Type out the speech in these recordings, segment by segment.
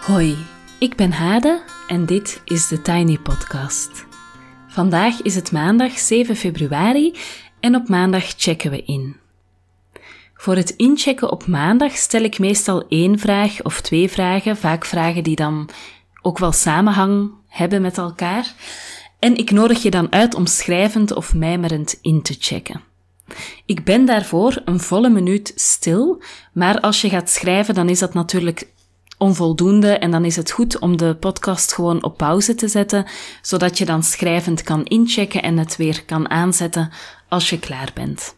Hoi, ik ben Hade en dit is de Tiny Podcast. Vandaag is het maandag 7 februari en op maandag checken we in. Voor het inchecken op maandag stel ik meestal één vraag of twee vragen, vaak vragen die dan ook wel samenhang hebben met elkaar. En ik nodig je dan uit om schrijvend of mijmerend in te checken. Ik ben daarvoor een volle minuut stil, maar als je gaat schrijven, dan is dat natuurlijk onvoldoende en dan is het goed om de podcast gewoon op pauze te zetten, zodat je dan schrijvend kan inchecken en het weer kan aanzetten als je klaar bent.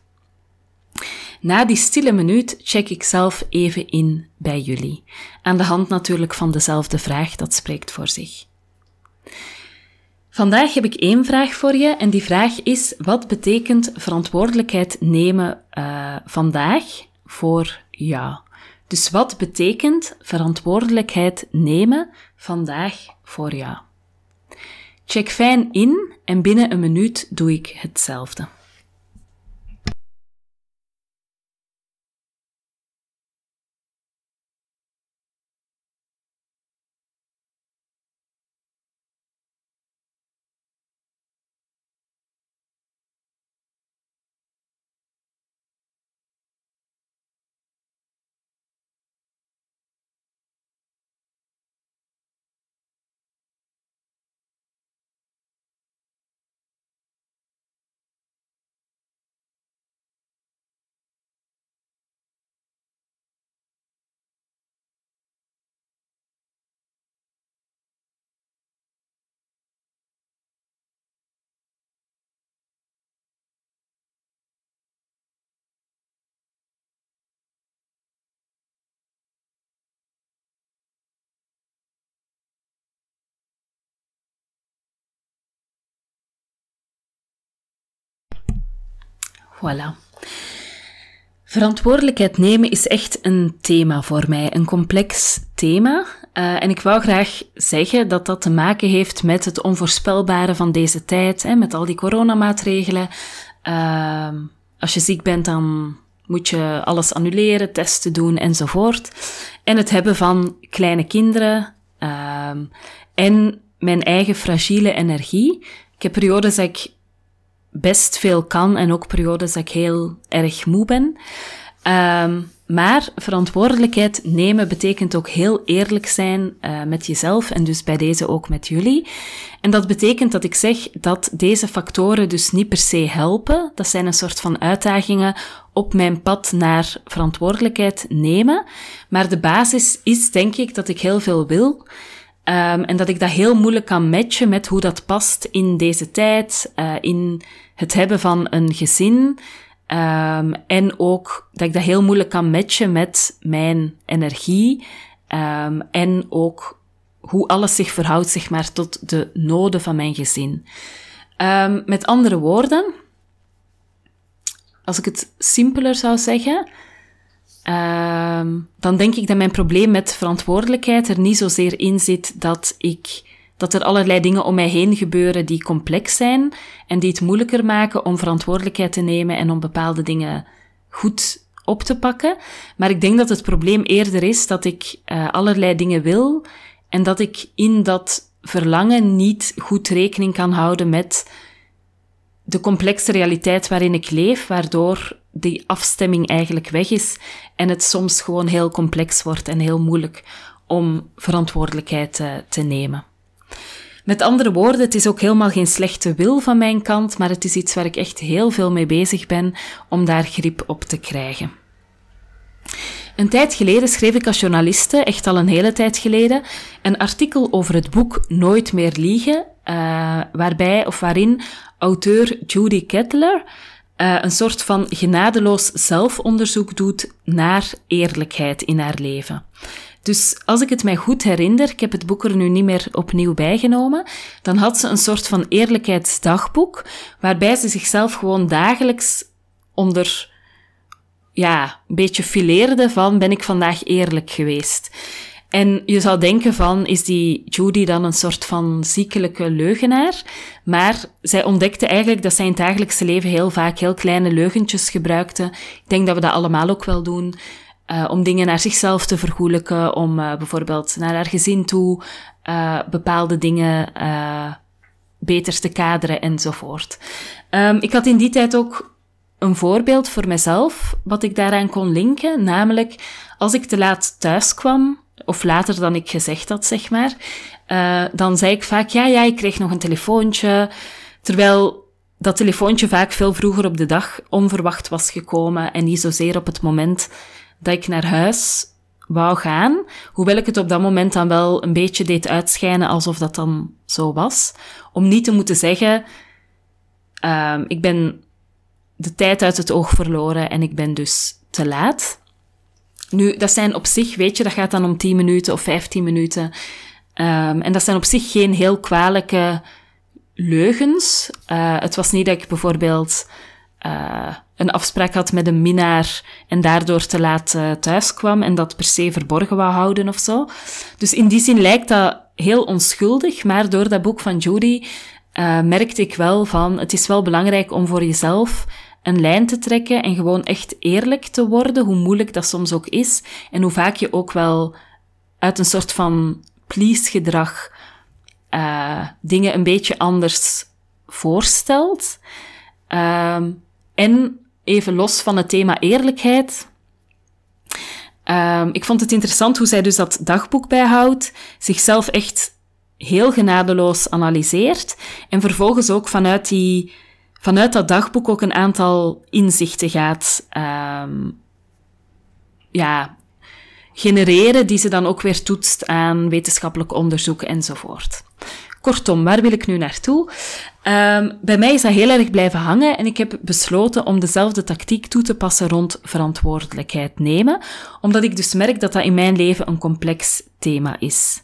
Na die stille minuut check ik zelf even in bij jullie. Aan de hand natuurlijk van dezelfde vraag, dat spreekt voor zich. Vandaag heb ik één vraag voor je en die vraag is: wat betekent verantwoordelijkheid nemen uh, vandaag voor jou? Dus wat betekent verantwoordelijkheid nemen vandaag voor jou? Check fijn in en binnen een minuut doe ik hetzelfde. Voilà. Verantwoordelijkheid nemen is echt een thema voor mij, een complex thema. Uh, en ik wou graag zeggen dat dat te maken heeft met het onvoorspelbare van deze tijd, hè, met al die coronamaatregelen. Uh, als je ziek bent, dan moet je alles annuleren, testen doen enzovoort. En het hebben van kleine kinderen uh, en mijn eigen fragiele energie. Ik heb periodes dat ik best veel kan en ook periodes dat ik heel erg moe ben. Um, maar verantwoordelijkheid nemen betekent ook heel eerlijk zijn uh, met jezelf en dus bij deze ook met jullie. En dat betekent dat ik zeg dat deze factoren dus niet per se helpen. Dat zijn een soort van uitdagingen op mijn pad naar verantwoordelijkheid nemen. Maar de basis is denk ik dat ik heel veel wil. Um, en dat ik dat heel moeilijk kan matchen met hoe dat past in deze tijd, uh, in het hebben van een gezin. Um, en ook dat ik dat heel moeilijk kan matchen met mijn energie. Um, en ook hoe alles zich verhoudt, zeg maar, tot de noden van mijn gezin. Met andere woorden, als ik het simpeler zou zeggen, dan denk ik dat mijn probleem met verantwoordelijkheid er niet zozeer in zit dat ik dat er allerlei dingen om mij heen gebeuren die complex zijn en die het moeilijker maken om verantwoordelijkheid te nemen en om bepaalde dingen goed op te pakken. Maar ik denk dat het probleem eerder is dat ik uh, allerlei dingen wil en dat ik in dat verlangen niet goed rekening kan houden met de complexe realiteit waarin ik leef, waardoor die afstemming eigenlijk weg is en het soms gewoon heel complex wordt en heel moeilijk om verantwoordelijkheid te nemen. Met andere woorden, het is ook helemaal geen slechte wil van mijn kant, maar het is iets waar ik echt heel veel mee bezig ben om daar grip op te krijgen. Een tijd geleden schreef ik als journaliste, echt al een hele tijd geleden, een artikel over het boek Nooit meer liegen, uh, waarbij of waarin auteur Judy Kettler uh, een soort van genadeloos zelfonderzoek doet naar eerlijkheid in haar leven. Dus als ik het mij goed herinner, ik heb het boek er nu niet meer opnieuw bijgenomen, dan had ze een soort van eerlijkheidsdagboek, waarbij ze zichzelf gewoon dagelijks onder, ja, een beetje fileerde van, ben ik vandaag eerlijk geweest? En je zou denken van, is die Judy dan een soort van ziekelijke leugenaar? Maar zij ontdekte eigenlijk dat zij in het dagelijkse leven heel vaak heel kleine leugentjes gebruikte. Ik denk dat we dat allemaal ook wel doen. uh, om dingen naar zichzelf te vergoelijken, om uh, bijvoorbeeld naar haar gezin toe uh, bepaalde dingen beter te kaderen enzovoort. Um, ik had in die tijd ook een voorbeeld voor mezelf, wat ik daaraan kon linken, namelijk als ik te laat thuis kwam, of later dan ik gezegd had, zeg maar, dan zei ik vaak, ja, ja, ik kreeg nog een telefoontje, terwijl dat telefoontje vaak veel vroeger op de dag onverwacht was gekomen en niet zozeer op het moment dat ik naar huis wou gaan, hoewel ik het op dat moment dan wel een beetje deed uitschijnen alsof dat dan zo was, om niet te moeten zeggen, uh, ik ben de tijd uit het oog verloren en ik ben dus te laat. Nu, dat zijn op zich, weet je, dat gaat dan om 10 minuten of 15 minuten. Um, en dat zijn op zich geen heel kwalijke leugens. Uh, het was niet dat ik bijvoorbeeld uh, een afspraak had met een minnaar en daardoor te laat uh, thuis kwam en dat per se verborgen wou houden of zo. Dus in die zin lijkt dat heel onschuldig, maar door dat boek van Judy merkte ik wel van, het is wel belangrijk om voor jezelf een lijn te trekken en gewoon echt eerlijk te worden, hoe moeilijk dat soms ook is en hoe vaak je ook wel uit een soort van please gedrag uh, dingen een beetje anders voorstelt. Uh, en even los van het thema eerlijkheid. Um, ik vond het interessant hoe zij dus dat dagboek bijhoudt, zichzelf echt heel genadeloos analyseert en vervolgens ook vanuit, die, vanuit dat dagboek ook een aantal inzichten gaat um, ja, genereren, die ze dan ook weer toetst aan wetenschappelijk onderzoek enzovoort. Kortom, waar wil ik nu naartoe? Um, bij mij is dat heel erg blijven hangen en ik heb besloten om dezelfde tactiek toe te passen rond verantwoordelijkheid nemen, omdat ik dus merk dat dat in mijn leven een complex thema is.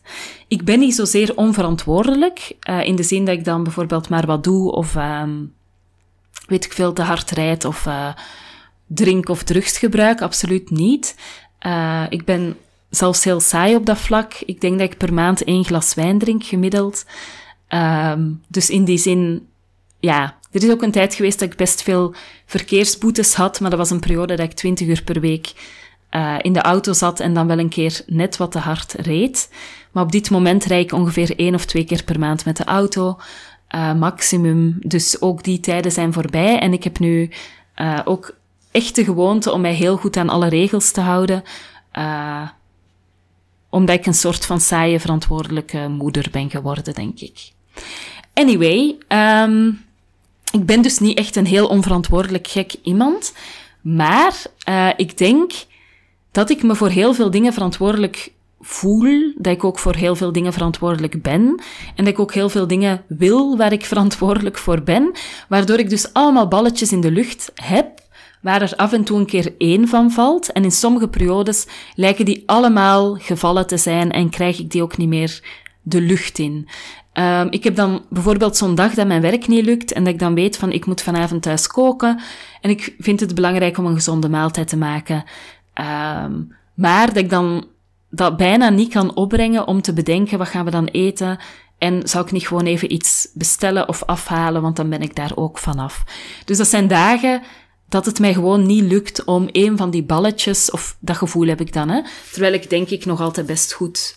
Ik ben niet zozeer onverantwoordelijk, uh, in de zin dat ik dan bijvoorbeeld maar wat doe of um, weet ik veel te hard rijd of uh, drink of drugs gebruik, absoluut niet. Uh, ik ben zelfs heel saai op dat vlak. Ik denk dat ik per maand één glas wijn drink gemiddeld. Um, dus in die zin, ja, er is ook een tijd geweest dat ik best veel verkeersboetes had, maar dat was een periode dat ik 20 uur per week uh, in de auto zat en dan wel een keer net wat te hard reed. Maar op dit moment rijd ik ongeveer één of twee keer per maand met de auto, uh, maximum. Dus ook die tijden zijn voorbij en ik heb nu uh, ook echt de gewoonte om mij heel goed aan alle regels te houden. Uh, omdat ik een soort van saaie verantwoordelijke moeder ben geworden, denk ik. Anyway, um, ik ben dus niet echt een heel onverantwoordelijk gek iemand. Maar ik denk dat ik me voor heel veel dingen verantwoordelijk voel, dat ik ook voor heel veel dingen verantwoordelijk ben en dat ik ook heel veel dingen wil waar ik verantwoordelijk voor ben, waardoor ik dus allemaal balletjes in de lucht heb waar er af en toe een keer één van valt. En in sommige periodes lijken die allemaal gevallen te zijn en krijg ik die ook niet meer de lucht in. Um, ik heb dan bijvoorbeeld zo'n dag dat mijn werk niet lukt en dat ik dan weet van ik moet vanavond thuis koken en ik vind het belangrijk om een gezonde maaltijd te maken. Um, maar dat ik dan dat bijna niet kan opbrengen om te bedenken wat gaan we dan eten en zou ik niet gewoon even iets bestellen of afhalen, want dan ben ik daar ook vanaf. Dus dat zijn dagen dat het mij gewoon niet lukt om een van die balletjes, of dat gevoel heb ik dan, hè, terwijl ik denk ik nog altijd best goed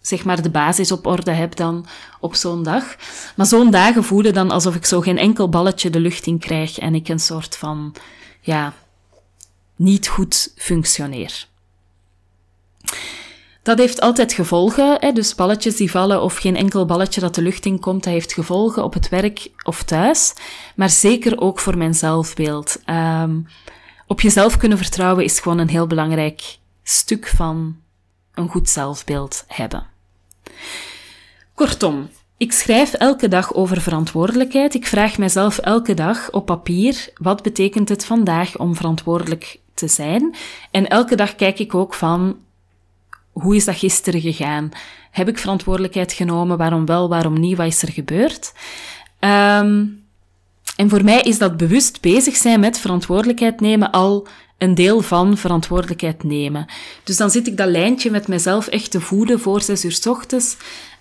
zeg maar de basis op orde heb dan op zo'n dag. Maar zo'n dagen voelen dan alsof ik zo geen enkel balletje de lucht in krijg en ik een soort van, ja, niet goed functioneer. Dat heeft altijd gevolgen, hè? dus balletjes die vallen of geen enkel balletje dat de lucht in komt, dat heeft gevolgen op het werk of thuis, maar zeker ook voor mijn zelfbeeld. Um, op jezelf kunnen vertrouwen is gewoon een heel belangrijk stuk van een goed zelfbeeld hebben. Kortom, ik schrijf elke dag over verantwoordelijkheid. Ik vraag mezelf elke dag op papier wat betekent het vandaag om verantwoordelijk te zijn. En elke dag kijk ik ook van hoe is dat gisteren gegaan? Heb ik verantwoordelijkheid genomen? Waarom wel, waarom niet? Wat is er gebeurd? Um, en voor mij is dat bewust bezig zijn met verantwoordelijkheid nemen al een deel van verantwoordelijkheid nemen. Dus dan zit ik dat lijntje met mezelf echt te voeden voor zes uur s ochtends,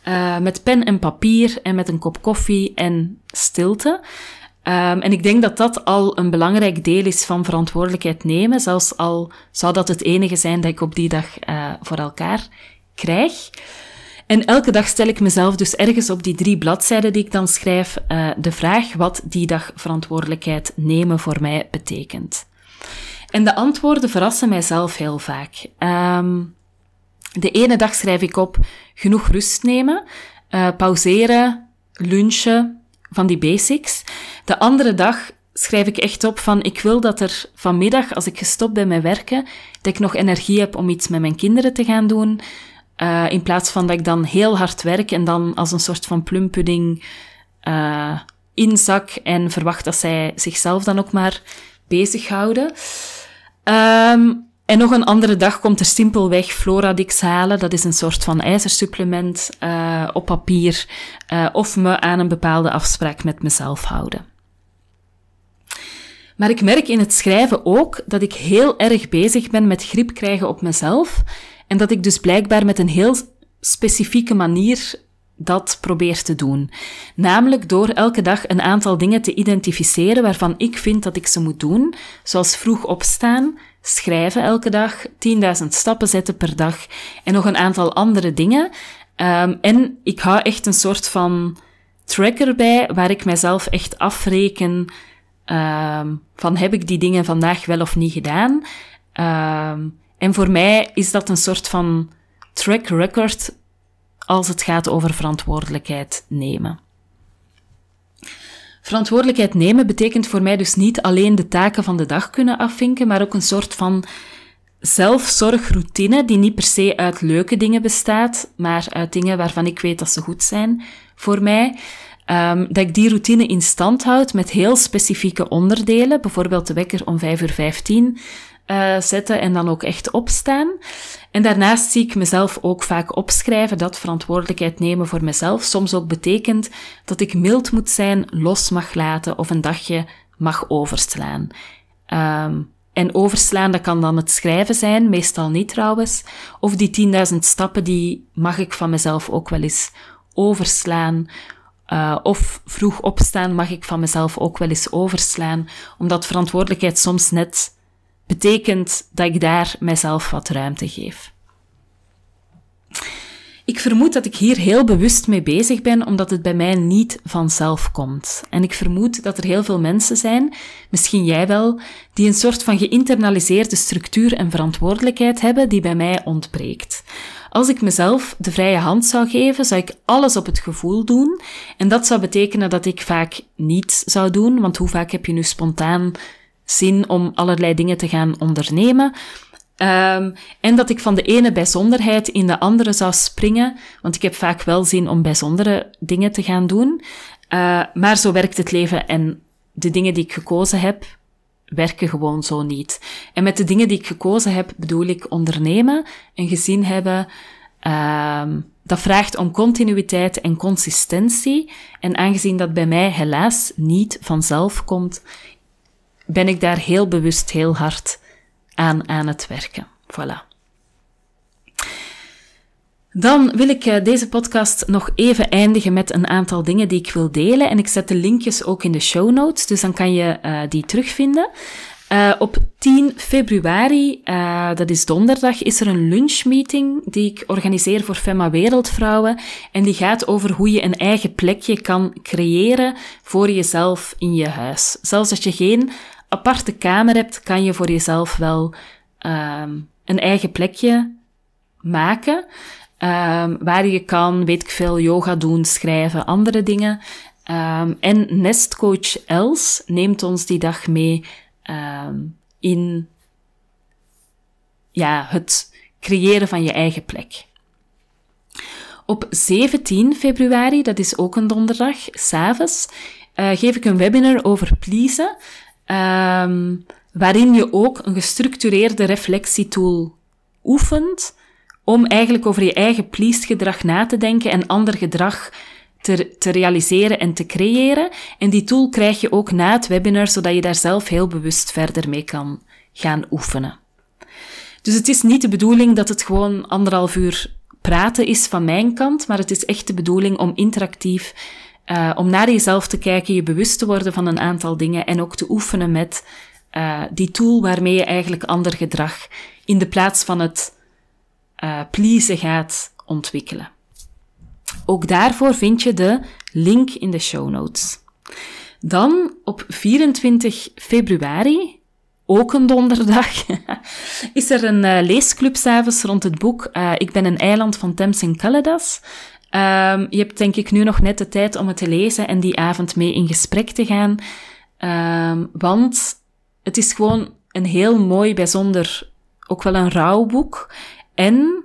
uh, met pen en papier en met een kop koffie en stilte. Um, en ik denk dat dat al een belangrijk deel is van verantwoordelijkheid nemen, zelfs al zou dat het enige zijn dat ik op die dag uh, voor elkaar krijg. En elke dag stel ik mezelf dus ergens op die drie bladzijden die ik dan schrijf, uh, de vraag wat die dag verantwoordelijkheid nemen voor mij betekent. En de antwoorden verrassen mijzelf heel vaak. Um, de ene dag schrijf ik op genoeg rust nemen, uh, pauzeren, lunchen, van die basics. De andere dag schrijf ik echt op van ik wil dat er vanmiddag, als ik gestopt ben met werken, dat ik nog energie heb om iets met mijn kinderen te gaan doen. Uh, in plaats van dat ik dan heel hard werk en dan als een soort van plumpudding uh, inzak en verwacht dat zij zichzelf dan ook maar bezighouden. Um, en nog een andere dag komt er simpelweg Floradix halen. Dat is een soort van ijzersupplement uh, op papier. Uh, of me aan een bepaalde afspraak met mezelf houden. Maar ik merk in het schrijven ook dat ik heel erg bezig ben met grip krijgen op mezelf. En dat ik dus blijkbaar met een heel specifieke manier dat probeer te doen. Namelijk door elke dag een aantal dingen te identificeren waarvan ik vind dat ik ze moet doen, zoals vroeg opstaan, schrijven elke dag, 10.000 stappen zetten per dag en nog een aantal andere dingen. Um, en ik hou echt een soort van tracker bij waar ik mezelf echt afreken um, van heb ik die dingen vandaag wel of niet gedaan. Um, en voor mij is dat een soort van track record als het gaat over verantwoordelijkheid nemen. Verantwoordelijkheid nemen betekent voor mij dus niet alleen de taken van de dag kunnen afvinken, maar ook een soort van zelfzorgroutine die niet per se uit leuke dingen bestaat, maar uit dingen waarvan ik weet dat ze goed zijn voor mij. Um, dat ik die routine in stand houd met heel specifieke onderdelen, bijvoorbeeld de wekker om 5 uur 15 uh, zetten en dan ook echt opstaan. En daarnaast zie ik mezelf ook vaak opschrijven dat verantwoordelijkheid nemen voor mezelf soms ook betekent dat ik mild moet zijn, los mag laten of een dagje mag overslaan. Um, en overslaan, dat kan dan het schrijven zijn, meestal niet trouwens. Of die 10.000 stappen, die mag ik van mezelf ook wel eens overslaan. Uh, of vroeg opstaan mag ik van mezelf ook wel eens overslaan, omdat verantwoordelijkheid soms net betekent dat ik daar mijzelf wat ruimte geef. Ik vermoed dat ik hier heel bewust mee bezig ben, omdat het bij mij niet vanzelf komt. En ik vermoed dat er heel veel mensen zijn, misschien jij wel, die een soort van geïnternaliseerde structuur en verantwoordelijkheid hebben die bij mij ontbreekt. Als ik mezelf de vrije hand zou geven, zou ik alles op het gevoel doen. En dat zou betekenen dat ik vaak niets zou doen, want hoe vaak heb je nu spontaan zin om allerlei dingen te gaan ondernemen. Um, en dat ik van de ene bijzonderheid in de andere zou springen, want ik heb vaak wel zin om bijzondere dingen te gaan doen. Uh, maar zo werkt het leven en de dingen die ik gekozen heb, werken gewoon zo niet. En met de dingen die ik gekozen heb, bedoel ik ondernemen, een gezin hebben. Um, dat vraagt om continuïteit en consistentie. En aangezien dat bij mij helaas niet vanzelf komt, ben ik daar heel bewust heel hard aan aan het werken. Voilà. Dan wil ik eh, deze podcast nog even eindigen met een aantal dingen die ik wil delen. En ik zet de linkjes ook in de show notes, dus dan kan je uh, die terugvinden. Uh, op 10 februari, dat is donderdag, is er een lunchmeeting die ik organiseer voor Femma Wereldvrouwen. En die gaat over hoe je een eigen plekje kan creëren voor jezelf in je huis. Zelfs als je geen aparte kamer hebt, kan je voor jezelf wel um, een eigen plekje maken. Um, waar je kan, weet ik veel, yoga doen, schrijven, andere dingen. Um, en nestcoach Els neemt ons die dag mee in ja, het creëren van je eigen plek. Op 17 februari, dat is ook een donderdag, s'avonds, uh, geef ik een webinar over pleasen. Um, waarin je ook een gestructureerde reflectietool oefent om eigenlijk over je eigen pleased gedrag na te denken en ander gedrag te, te realiseren en te creëren. En die tool krijg je ook na het webinar, zodat je daar zelf heel bewust verder mee kan gaan oefenen. Dus het is niet de bedoeling dat het gewoon anderhalf uur praten is van mijn kant, maar het is echt de bedoeling om interactief uh, om naar jezelf te kijken, je bewust te worden van een aantal dingen en ook te oefenen met uh, die tool waarmee je eigenlijk ander gedrag in de plaats van het uh, pleasen gaat ontwikkelen. Ook daarvoor vind je de link in de show notes. Dan op 24 februari, ook een donderdag, is er een uh, leesclub s'avonds rond het boek Ik ben een eiland van Thames en Calaidas. Um, je hebt denk ik nu nog net de tijd om het te lezen en die avond mee in gesprek te gaan. Um, want het is gewoon een heel mooi, bijzonder, ook wel een rouwboek. En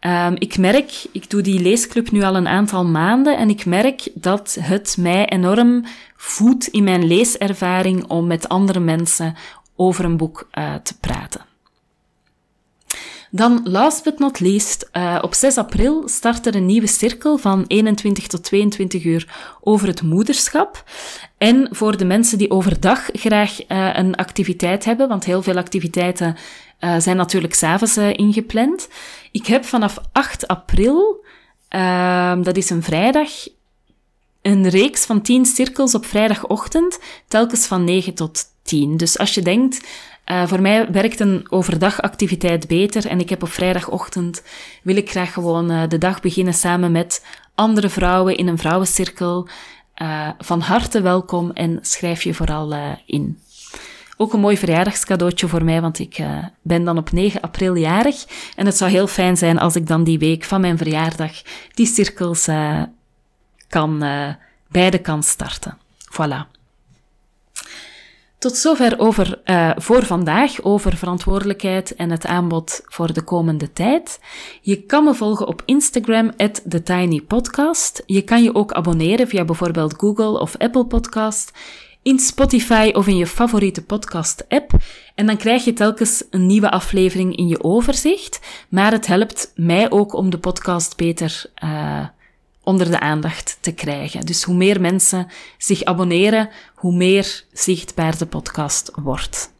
um, ik merk, ik doe die leesclub nu al een aantal maanden en ik merk dat het mij enorm voedt in mijn leeservaring om met andere mensen over een boek uh, te praten. Dan, last but not least, uh, op 6 april start er een nieuwe cirkel van 21 tot 22 uur over het moederschap. En voor de mensen die overdag graag uh, een activiteit hebben, want heel veel activiteiten uh, zijn natuurlijk s'avonds ingepland. Ik heb vanaf 8 april, ehm, dat is een vrijdag, een reeks van 10 cirkels op vrijdagochtend, telkens van 9 tot 10. Dus als je denkt, uh, voor mij werkt een overdagactiviteit beter en ik heb op vrijdagochtend, wil ik graag gewoon uh, de dag beginnen samen met andere vrouwen in een vrouwencirkel. Uh, van harte welkom en schrijf je vooral in. Ook een mooi verjaardagscadeautje voor mij, want ik ben dan op 9 april jarig. En het zou heel fijn zijn als ik dan die week van mijn verjaardag die cirkels kan, beide kan starten. Voilà. Tot zover over uh, voor vandaag, over verantwoordelijkheid en het aanbod voor de komende tijd. Je kan me volgen op Instagram, TheTinyPodcast. Je kan je ook abonneren via bijvoorbeeld Google of Apple Podcast, in Spotify of in je favoriete podcast-app. En dan krijg je telkens een nieuwe aflevering in je overzicht. Maar het helpt mij ook om de podcast beter uh, onder de aandacht te krijgen. Dus hoe meer mensen zich abonneren, hoe meer zichtbaar de podcast wordt.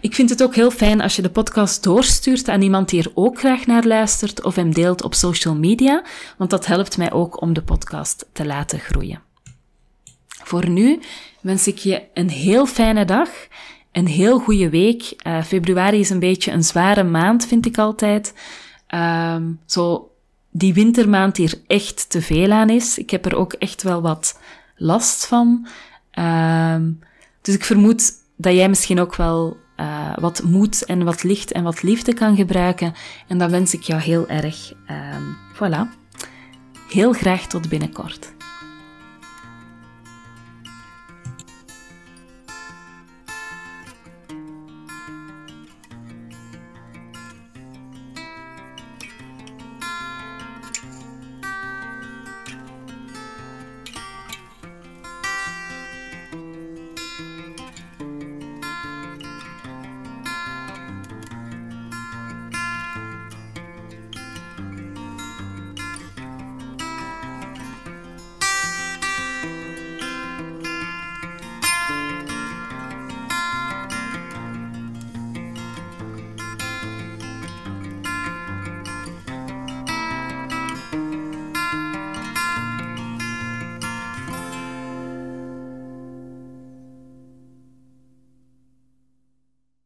Ik vind het ook heel fijn als je de podcast doorstuurt aan iemand die er ook graag naar luistert of hem deelt op social media, want dat helpt mij ook om de podcast te laten groeien. Voor nu wens ik je een heel fijne dag, een heel goede week. Uh, februari is een beetje een zware maand, vind ik altijd. Um, zo die wintermaand hier echt te veel aan is. Ik heb er ook echt wel wat last van. Uh, dus ik vermoed dat jij misschien ook wel uh, wat moed en wat licht en wat liefde kan gebruiken. En dat wens ik jou heel erg. Uh, voilà. Heel graag tot binnenkort.